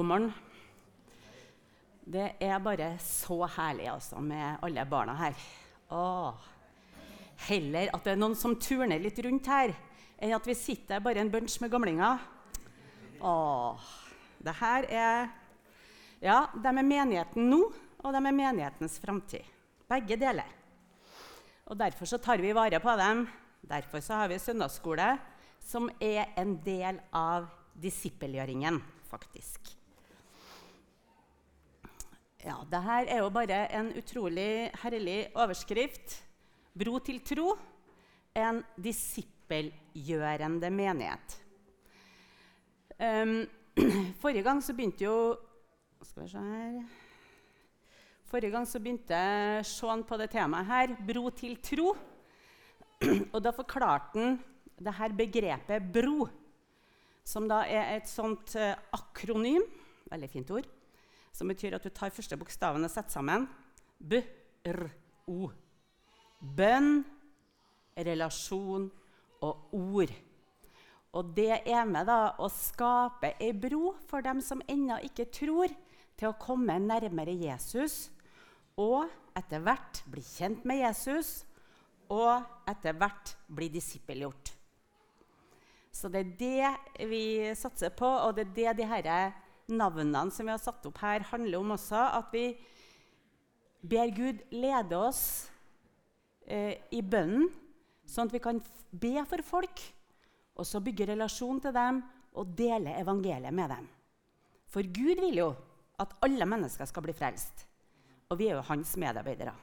God morgen. Det er bare så herlig altså, med alle barna her. Åh. Heller at det er noen som turner litt rundt her, enn at vi sitter bare en bunch med gamlinger. Åh. Det her er Ja, de er menigheten nå, og de er menighetens framtid. Begge deler. Og Derfor så tar vi vare på dem. Derfor så har vi søndagsskole, som er en del av disippelgjøringen, faktisk. Ja, det her er jo bare en utrolig herlig overskrift. Bro til tro. En disippelgjørende menighet. Um, forrige gang så begynte jo Skal vi se her Forrige gang så begynte Sean på det temaet her, bro til tro. Og da forklarte han det her begrepet bro, som da er et sånt uh, akronym Veldig fint ord. Som betyr at du tar første bokstaven og setter sammen. B-r-o. Bønn, relasjon og ord. Og det er med da å skape ei bro for dem som ennå ikke tror, til å komme nærmere Jesus og etter hvert bli kjent med Jesus og etter hvert bli disippelgjort. Så det er det vi satser på, og det er det de her navnene som vi har satt opp her, handler om også. At vi ber Gud lede oss eh, i bønnen, sånn at vi kan be for folk, og så bygge relasjon til dem og dele evangeliet med dem. For Gud vil jo at alle mennesker skal bli frelst. Og vi er jo hans medarbeidere.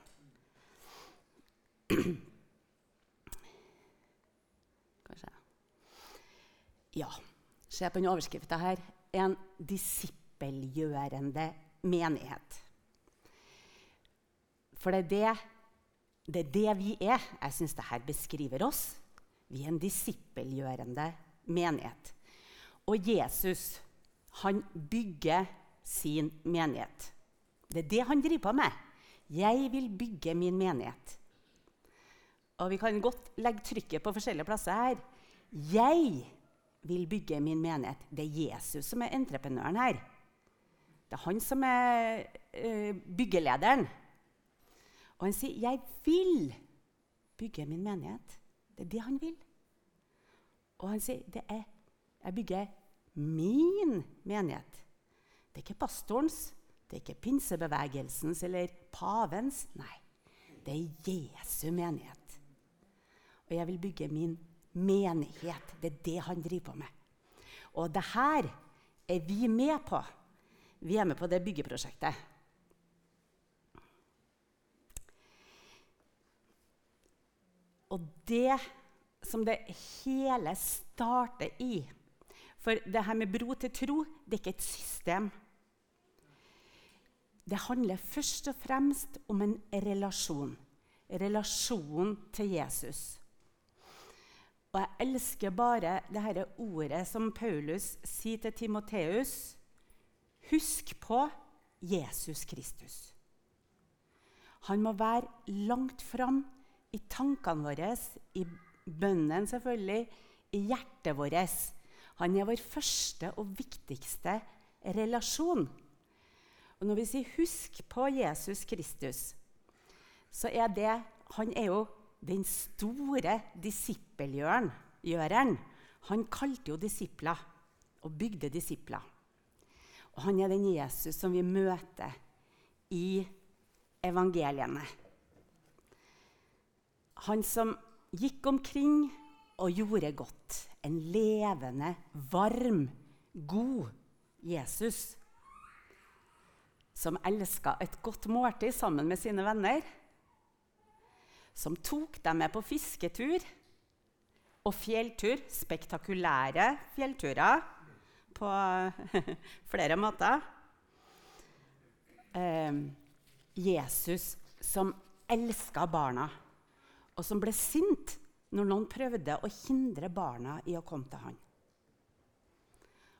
Kanskje. Ja, se på den overskrifta her. En disippelgjørende menighet. For det er det, det er det, vi er. Jeg syns dette beskriver oss. Vi er en disippelgjørende menighet. Og Jesus, han bygger sin menighet. Det er det han driver på med. Jeg vil bygge min menighet. Og vi kan godt legge trykket på forskjellige plasser her. Jeg vil bygge min menighet. Det er Jesus som er entreprenøren her. Det er han som er uh, byggelederen. Og han sier, 'Jeg vil bygge min menighet'. Det er det han vil. Og han sier, det er, 'Jeg bygger min menighet'. Det er ikke pastorens, det er ikke pinsebevegelsens eller pavens. Nei, det er Jesu menighet. Og jeg vil bygge min menighet. Det er det han driver på med. Og det her er vi med på. Vi er med på det byggeprosjektet. Og det som det hele starter i For det her med bro til tro, det er ikke et system. Det handler først og fremst om en relasjon. Relasjonen til Jesus. Og jeg elsker bare dette ordet som Paulus sier til Timoteus. Husk på Jesus Kristus. Han må være langt fram i tankene våre, i bønnen selvfølgelig, i hjertet vårt. Han er vår første og viktigste relasjon. Og når vi sier 'husk på Jesus Kristus', så er det Han er jo den store disippelgjøreren. Han kalte jo disipler og bygde disipler. Og han er den Jesus som vi møter i evangeliene. Han som gikk omkring og gjorde godt. En levende, varm, god Jesus som elska et godt måltid sammen med sine venner. Som tok dem med på fisketur og fjelltur. Spektakulære fjellturer på flere måter. Eh, Jesus som elska barna, og som ble sint når noen prøvde å hindre barna i å komme til han.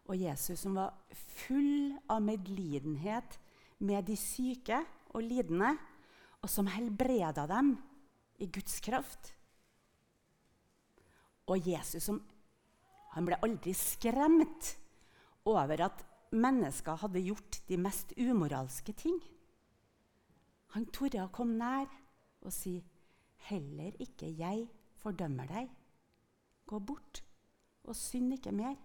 Og Jesus som var full av medlidenhet med de syke og lidende, og som helbreda dem i Guds kraft. Og Jesus som, han ble aldri skremt over at mennesker hadde gjort de mest umoralske ting. Han torde å komme nær og si, 'Heller ikke jeg fordømmer deg. Gå bort og synd ikke mer.'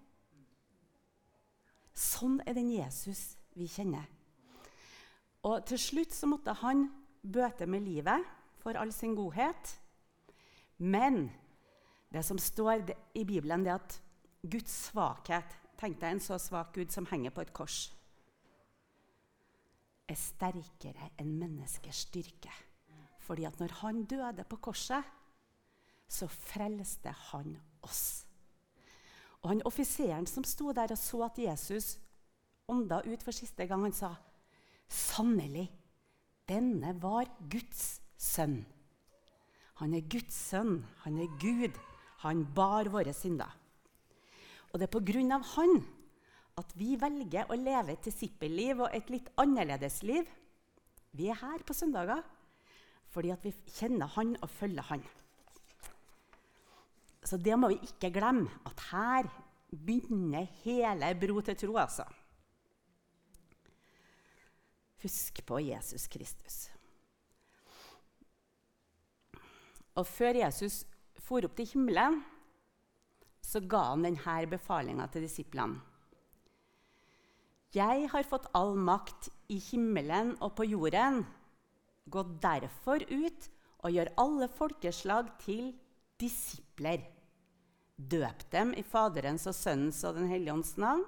Sånn er den Jesus vi kjenner. Og til slutt så måtte han bøte med livet for all sin godhet. Men det som står i Bibelen, det er at Guds svakhet Tenk deg en så svak Gud som henger på et kors. Er sterkere enn menneskers styrke. Fordi at når han døde på korset, så frelste han oss. Og han Offiseren som sto der og så at Jesus ånda ut for siste gang, han sa sannelig, denne var Guds sønn. Han er Guds sønn, han er Gud. Han bar våre synder. Og det er av han at vi velger å leve et disippelliv og et litt annerledes liv. Vi er her på søndager fordi at vi kjenner han og følger han. Så det må vi ikke glemme, at her begynner hele Bro til tro, altså. Husk på Jesus Kristus. Og før Jesus for opp til himmelen, så ga han denne befalinga til disiplene. Jeg har fått all makt i himmelen og på jorden. Gå derfor ut og gjør alle folkeslag til disipler. Døp dem i Faderens og Sønnens og Den hellige ånds navn,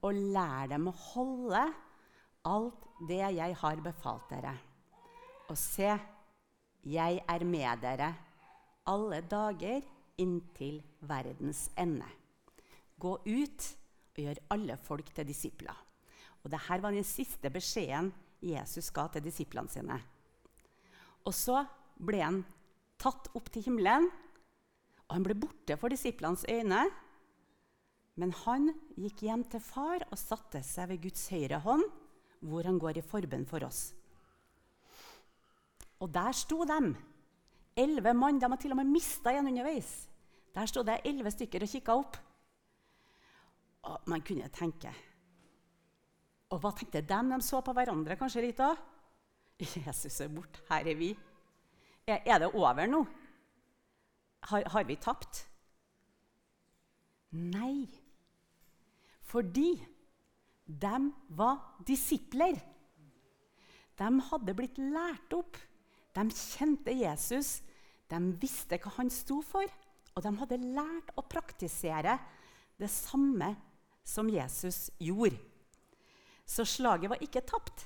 og lær dem å holde alt det jeg har befalt dere. Og se, jeg er med dere alle dager inntil verdens ende. Gå ut og gjør alle folk til disipler. Og Dette var den siste beskjeden Jesus ga til disiplene sine. Og så ble han tatt opp til himmelen, og han ble borte for disiplenes øyne. Men han gikk hjem til far og satte seg ved Guds høyre hånd, hvor han går i forbønn for oss. Og der sto de, elleve mann. De har til og med mista en underveis. Der sto det elleve stykker og kikka opp. Og man kunne tenke Og hva tenkte de? De så på hverandre kanskje litt òg. Jesus er borte, her er vi. Er, er det over nå? Har, har vi tapt? Nei. Fordi de var disipler. De hadde blitt lært opp. De kjente Jesus. De visste hva han sto for. Og de hadde lært å praktisere det samme som Jesus gjorde. Så slaget var ikke tapt.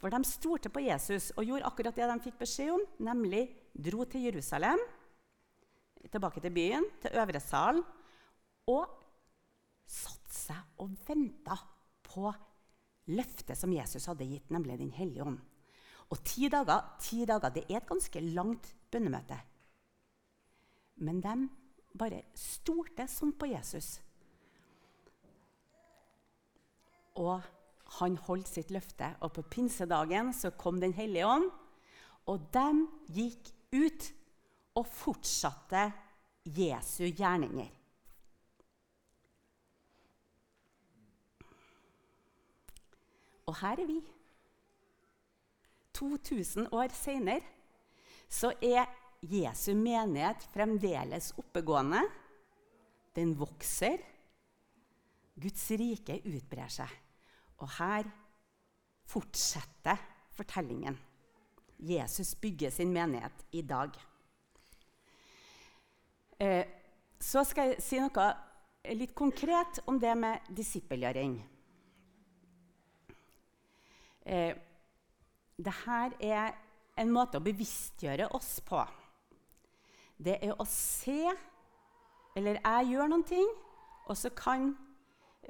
For de stolte på Jesus og gjorde akkurat det de fikk beskjed om, nemlig dro til Jerusalem, tilbake til byen, til øvre salen, og satte seg og venta på løftet som Jesus hadde gitt, nemlig Den hellige ånd. Og ti dager, ti dager det er et ganske langt bønnemøte. Men de bare stolte sånn på Jesus. Og han holdt sitt løfte, og på pinsedagen så kom Den hellige ånd. Og de gikk ut og fortsatte Jesu gjerninger. Og her er vi. 2000 år seinere så er Jesu menighet fremdeles oppegående. Den vokser. Guds rike utbrer seg. Og her fortsetter fortellingen. Jesus bygger sin menighet i dag. Eh, så skal jeg si noe litt konkret om det med disippelgjøring. Eh, Dette er en måte å bevisstgjøre oss på det er å se Eller jeg gjør noen ting, og så kan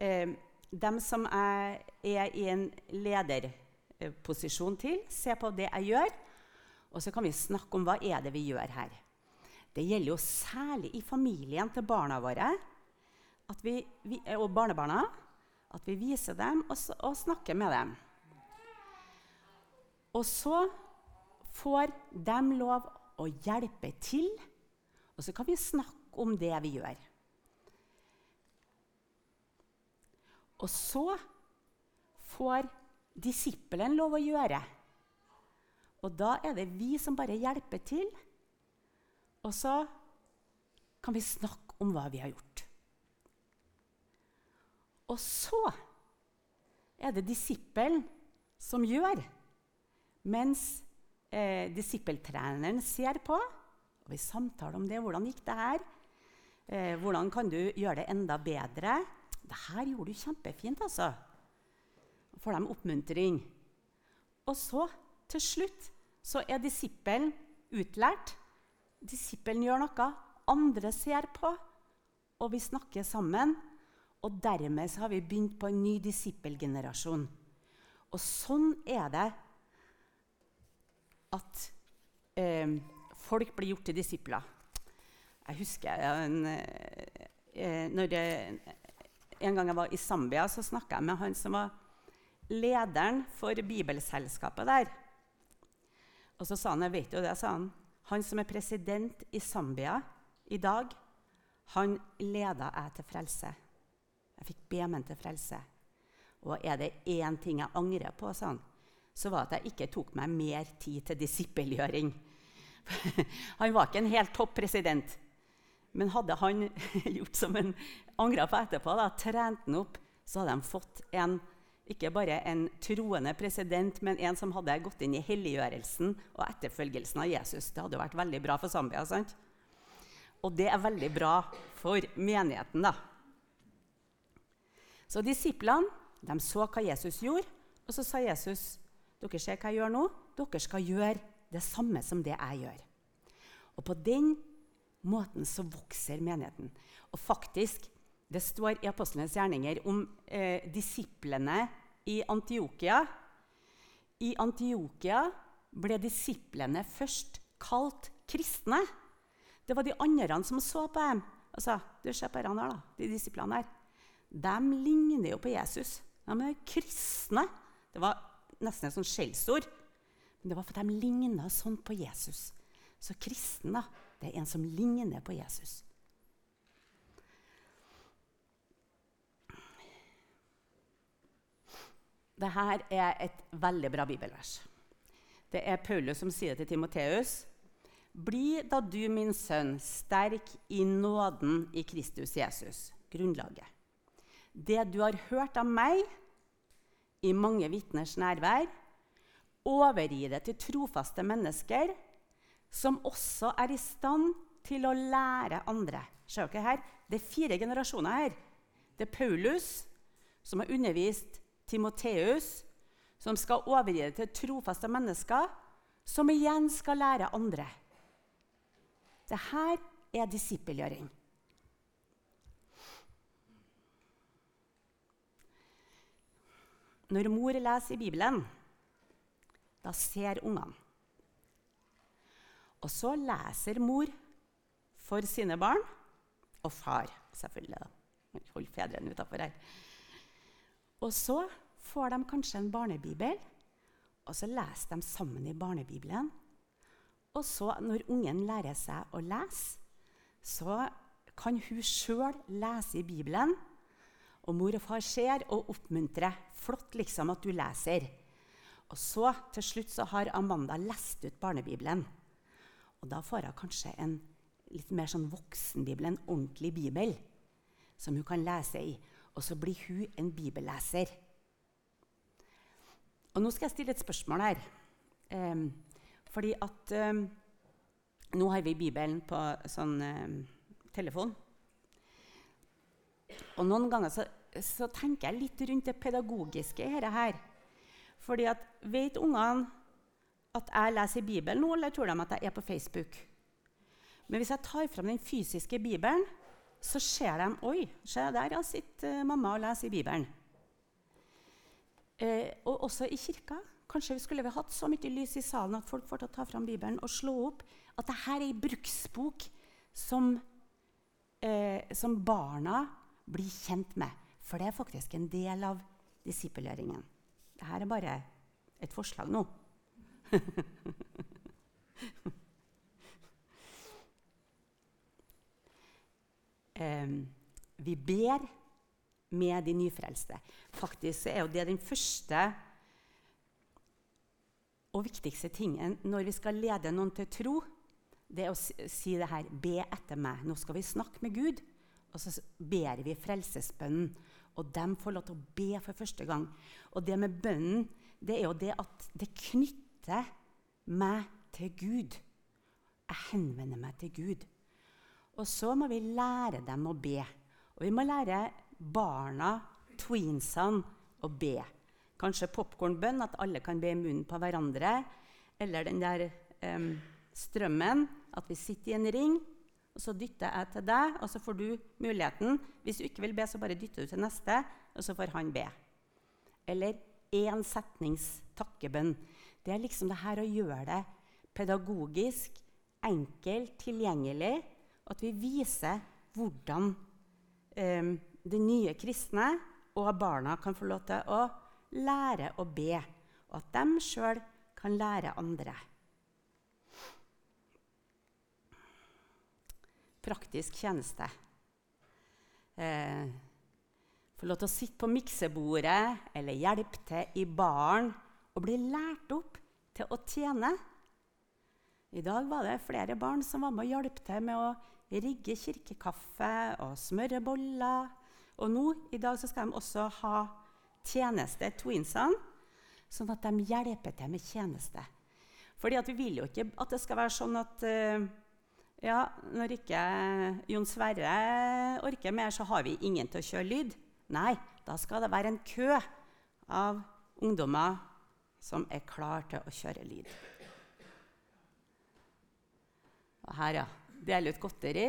eh, dem som jeg er i en lederposisjon til, se på det jeg gjør, og så kan vi snakke om hva er det vi gjør her. Det gjelder jo særlig i familien til barna våre vi, vi, og barnebarna. At vi viser dem og, og snakker med dem. Og så får de lov å hjelpe til og så kan vi snakke om det vi gjør. Og så får disippelen lov å gjøre. Og da er det vi som bare hjelper til. Og så kan vi snakke om hva vi har gjort. Og så er det disippelen som gjør, mens eh, disippeltreneren ser på. Og vi samtaler om det. Hvordan gikk det her? Eh, hvordan kan du gjøre det enda bedre? Det her gjorde du kjempefint, altså. Får dem oppmuntring. Og så, til slutt, så er disippelen utlært. Disippelen gjør noe, andre ser på, og vi snakker sammen. Og dermed har vi begynt på en ny disippelgenerasjon. Og sånn er det at eh, folk blir gjort til disipler. Jeg husker en, eh, når jeg, En gang jeg var i Zambia, så snakka jeg med han som var lederen for bibelselskapet der. Og så sa han jeg vet jo det, sa han, han som er president i Zambia i dag, han leda jeg til frelse. Jeg fikk be til frelse. Og er det én ting jeg angrer på, sa han, så var at jeg ikke tok meg mer tid til disippelgjøring. han var ikke en helt topp president. Men hadde han gjort som han angra på etterpå, da, trent han opp, så hadde de fått en, ikke bare en troende president, men en som hadde gått inn i helliggjørelsen og etterfølgelsen av Jesus. Det hadde jo vært veldig bra for Zambia. sant? Og det er veldig bra for menigheten. da. Så disiplene de så hva Jesus gjorde, og så sa Jesus dere ser hva jeg gjør nå? Dere skal gjøre det samme som det jeg gjør. Og på den måten så vokser menigheten. Og faktisk, det står i apostlenes gjerninger om eh, disiplene i Antiokia. I Antiokia ble disiplene først kalt kristne. Det var de andre som så på dem. og sa, du ser på her, da, de disiplene her. De ligner jo på Jesus. De er kristne. Det var nesten et sånt skjellsord. Men det var fordi de ligna sånn på Jesus. Så kristen da, det er en som ligner på Jesus. Dette er et veldig bra bibelvers. Det er Paulus som sier det til Timoteus. Bli da du, min sønn, sterk i nåden i Kristus Jesus, grunnlaget. Det du har hørt av meg i mange vitners nærvær, overgi det til trofaste mennesker som også er i stand til å lære andre. Ser dere her? Det er fire generasjoner her. Det er Paulus, som har undervist Timoteus, som skal overgi det til trofaste mennesker, som igjen skal lære andre. Dette er disippelgjøring. Når mor leser i Bibelen, da ser ungene. Og så leser mor for sine barn, og far, selvfølgelig. Hold fedrene utafor her. Og så får de kanskje en barnebibel, og så leser de sammen i barnebibelen. Og så, når ungen lærer seg å lese, så kan hun sjøl lese i Bibelen. Og mor og far ser og oppmuntrer. Flott liksom at du leser. Og så til slutt så har Amanda lest ut barnebibelen. Og da får hun kanskje en litt mer sånn voksenbibel, en ordentlig bibel, som hun kan lese i. Og så blir hun en bibelleser. Og nå skal jeg stille et spørsmål her. Um, fordi at um, nå har vi Bibelen på sånn um, telefon. Og noen ganger så, så, tenker jeg litt rundt det pedagogiske i dette her. Fordi at Vet ungene at jeg leser Bibelen nå, eller tror de at jeg er på Facebook? Men hvis jeg tar fram den fysiske Bibelen, så ser de Oi, se der ja, sitter mamma og leser Bibelen. Eh, og også i kirka. Kanskje vi skulle vi hatt så mye lys i salen at folk får til å ta fram Bibelen og slå opp at dette er ei bruksbok som, eh, som barna bli kjent med. For det er faktisk en del av disippelgjøringen. Dette er bare et forslag nå. um, vi ber med de nyfrelste. Faktisk er jo det den første og viktigste tingen når vi skal lede noen til tro, det er å si det her Be etter meg. Nå skal vi snakke med Gud. Og så ber vi frelsesbønnen. Og de får lov til å be for første gang. Og det med bønnen, det er jo det at det knytter meg til Gud. Jeg henvender meg til Gud. Og så må vi lære dem å be. Og vi må lære barna, tweensene, å be. Kanskje popkornbønn, at alle kan be i munnen på hverandre. Eller den der um, strømmen, at vi sitter i en ring, og så dytter jeg til deg, og så får du muligheten. Hvis du ikke vil be, så bare dytter du til neste, og så får han be. Eller én setnings takkebønn. Det er liksom det her å gjøre det pedagogisk, enkelt, tilgjengelig. At vi viser hvordan um, de nye kristne og barna kan få lov til å lære å be. Og at de sjøl kan lære andre. Praktisk tjeneste. Eh, få lov til å sitte på miksebordet eller hjelpe til i baren og bli lært opp til å tjene. I dag var det flere barn som var med og hjalp til med å rigge kirkekaffe og smøre boller. Og nå i dag skal de også ha tjeneste, twinsene, sånn at de hjelper til med tjeneste. Fordi Vi vil jo ikke at det skal være sånn at uh, ja, når ikke Jon Sverre orker mer, så har vi ingen til å kjøre lyd. Nei, da skal det være en kø av ungdommer som er klar til å kjøre lyd. Og her, ja. Dele ut godteri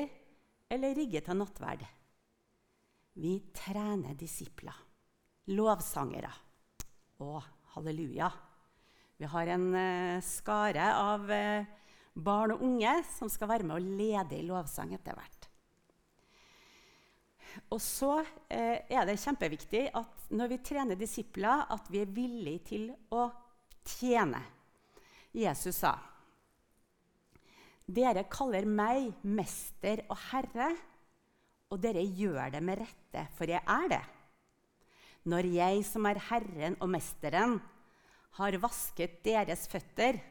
eller rigge til nattverd. Vi trener disipler, lovsangere. Å, halleluja. Vi har en uh, skare av uh, barn og unge som skal være med og lede i lovsang etter hvert. Og så eh, er det kjempeviktig at når vi trener disipler, at vi er villige til å tjene. Jesus sa dere kaller meg mester og herre, og dere gjør det med rette, for jeg er det. Når jeg som er Herren og Mesteren, har vasket deres føtter,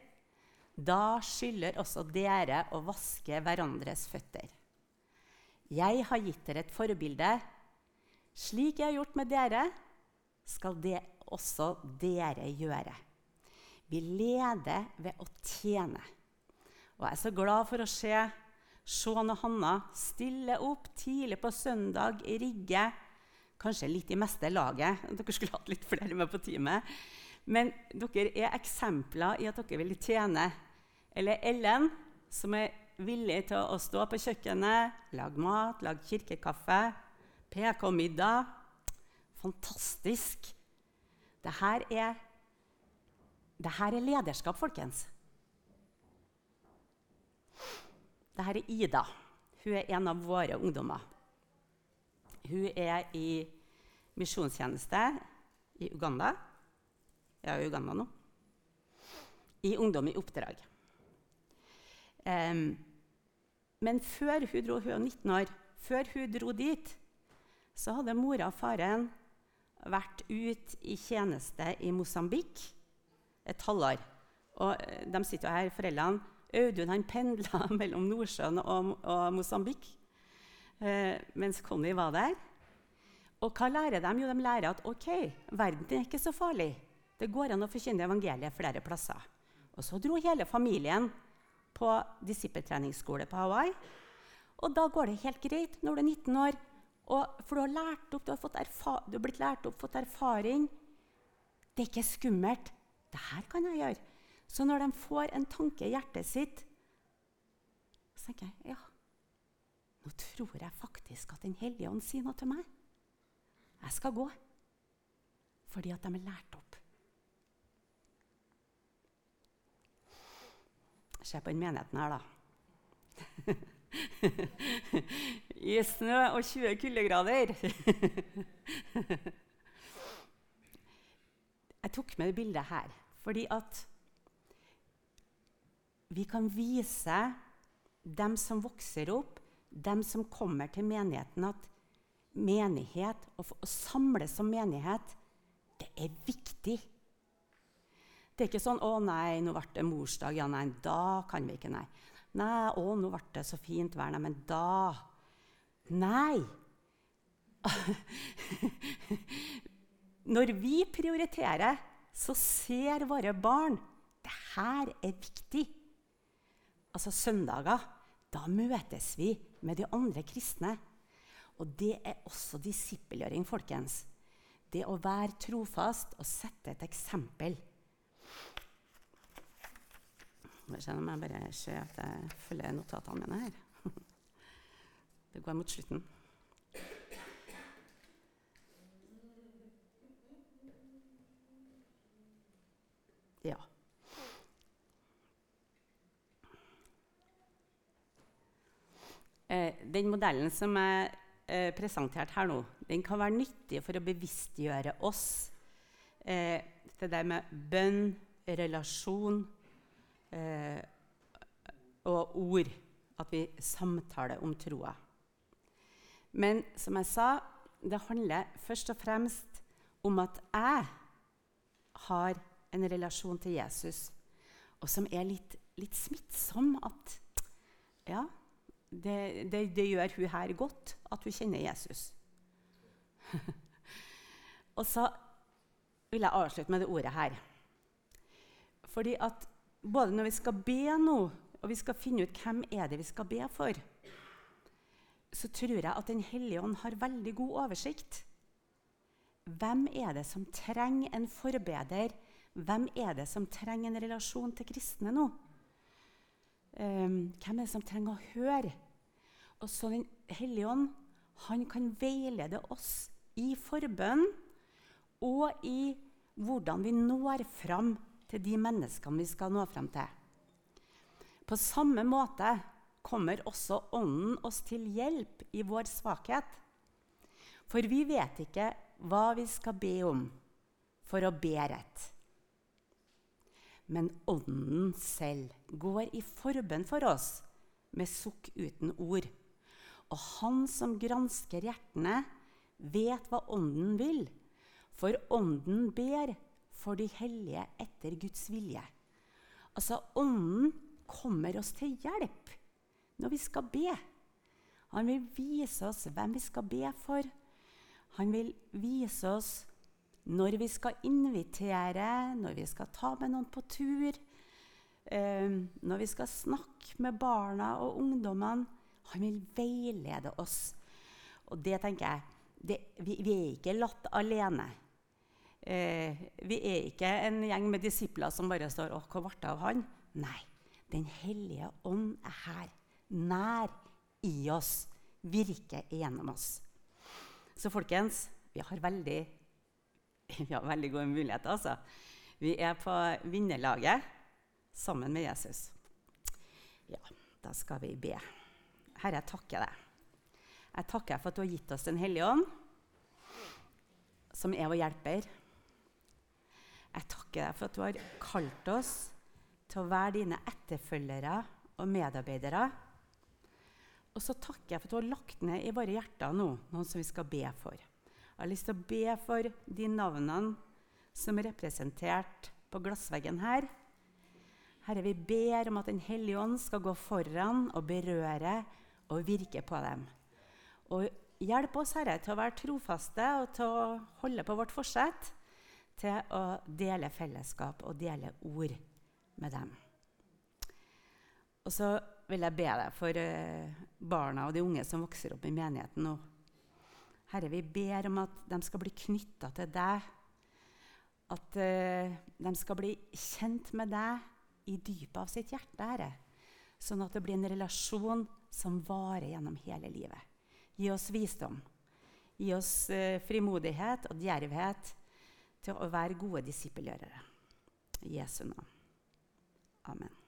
da skylder også dere å vaske hverandres føtter. Jeg har gitt dere et forbilde. Slik jeg har gjort med dere, skal det også dere gjøre. Vi leder ved å tjene. Og jeg er så glad for å se Sean og Hanna stille opp tidlig på søndag i Rigge. Kanskje litt i meste laget. Dere skulle hatt litt flere med på teamet. Men dere er eksempler i at dere vil tjene. Eller Ellen, som er villig til å stå på kjøkkenet, lage mat, lage kirkekaffe, PK-middag. Fantastisk. Dette er, dette er lederskap, folkens. Dette er Ida. Hun er en av våre ungdommer. Hun er i misjonstjeneste i Uganda. Ja, Uganda nå. I Ungdom i oppdrag. Men før hun dro, hun var 19 år, før hun dro dit, så hadde mora og faren vært ute i tjeneste i Mosambik et halvår. Og eh, de sitter jo her, foreldrene Audun han pendla mellom Nordsjøen og, og Mosambik eh, mens Conny var der. Og hva lærer de? Jo, de lærer at ok, verden er ikke så farlig. Det går an å forkynne evangeliet flere plasser. Og så dro hele familien på disippeltreningsskole på Hawaii. Og da går det helt greit når du er 19 år. Og, for du har, opp, du har, du har blitt lært opp, fått erfaring. Det er ikke skummelt. Det her kan jeg gjøre. Så når de får en tanke i hjertet sitt, så tenker jeg ja, nå tror jeg faktisk at Den hellige ånd sier noe til meg. Jeg skal gå. Fordi at de er lært opp. Se på den menigheten her, da. I snø og 20 kuldegrader. jeg tok med det bildet her fordi at vi kan vise dem som vokser opp, dem som kommer til menigheten, at menighet, å, samles som menighet, det er viktig. Det er ikke sånn 'Å nei, nå ble det morsdag.' Ja, nei, da kan vi ikke, nei. Nei, 'Å, nå ble det så fint vær.' Nei, men da Nei! Når vi prioriterer, så ser våre barn det her er viktig. Altså søndager, da møtes vi med de andre kristne. Og det er også disippelgjøring, folkens. Det å være trofast og sette et eksempel. Nå må jeg bare se at jeg følger notatene mine her. Det går mot slutten. Ja. Eh, den modellen som er eh, presentert her nå, den kan være nyttig for å bevisstgjøre oss eh, til det med bønn, relasjon eh, og ord. At vi samtaler om troa. Men som jeg sa, det handler først og fremst om at jeg har en relasjon til Jesus, og som er litt, litt smittsom. At ja, det, det, det, gjør hun her godt, at hun kjenner Jesus. og så vil jeg avslutte med det ordet her. Fordi at både når vi skal be nå, og vi skal finne ut hvem er det vi skal be for, så tror jeg at Den hellige ånd har veldig god oversikt. Hvem er det som trenger en forbeder? Hvem er det som trenger en relasjon til kristne nå? Um, hvem er det som trenger å høre? Og så Den hellige ånd han kan veilede oss i forbønn og i hvordan vi når fram til de menneskene vi skal nå frem til. På samme måte kommer også Ånden oss til hjelp i vår svakhet. For vi vet ikke hva vi skal be om for å be rett. Men Ånden selv går i forbønn for oss med sukk uten ord. Og Han som gransker hjertene, vet hva Ånden vil. For Ånden ber for de hellige etter Guds vilje. Altså, Ånden kommer oss til hjelp når vi skal be. Han vil vise oss hvem vi skal be for. Han vil vise oss når vi skal invitere, når vi skal ta med noen på tur, eh, når vi skal snakke med barna og ungdommene. Han vil veilede oss. Og det tenker jeg det, vi, vi, er ikke latt alene. Eh, vi er ikke en gjeng med disipler som bare står 'Å, hva ble det av han?' Nei. Den hellige ånd er her nær i oss, virker gjennom oss. Så folkens, vi har veldig, vi har veldig gode muligheter. Altså. Vi er på vinnerlaget sammen med Jesus. Ja, da skal vi be. Herre, jeg takker deg. Jeg takker for at du har gitt oss Den hellige ånd, som er vår hjelper. Jeg takker deg for at du har kalt oss til å være dine etterfølgere og medarbeidere. Og så takker jeg for at du har lagt ned i våre hjerter nå, noen som vi skal be for. Jeg har lyst til å be for de navnene som er representert på glassveggen her. Herre, vi ber om at Den hellige ånd skal gå foran og berøre og virke på dem. Og hjelp oss, Herre, til å være trofaste og til å holde på vårt forsett til å dele fellesskap og dele ord med dem. Og så vil jeg be deg for uh, barna og de unge som vokser opp i menigheten nå. Herre, vi ber om at de skal bli knytta til deg. At uh, de skal bli kjent med deg i dypet av sitt hjerte, Herre. Sånn at det blir en relasjon som varer gjennom hele livet. Gi oss visdom. Gi oss uh, frimodighet og djervhet til å være gode disippelgjørere. I Jesu navn. Amen.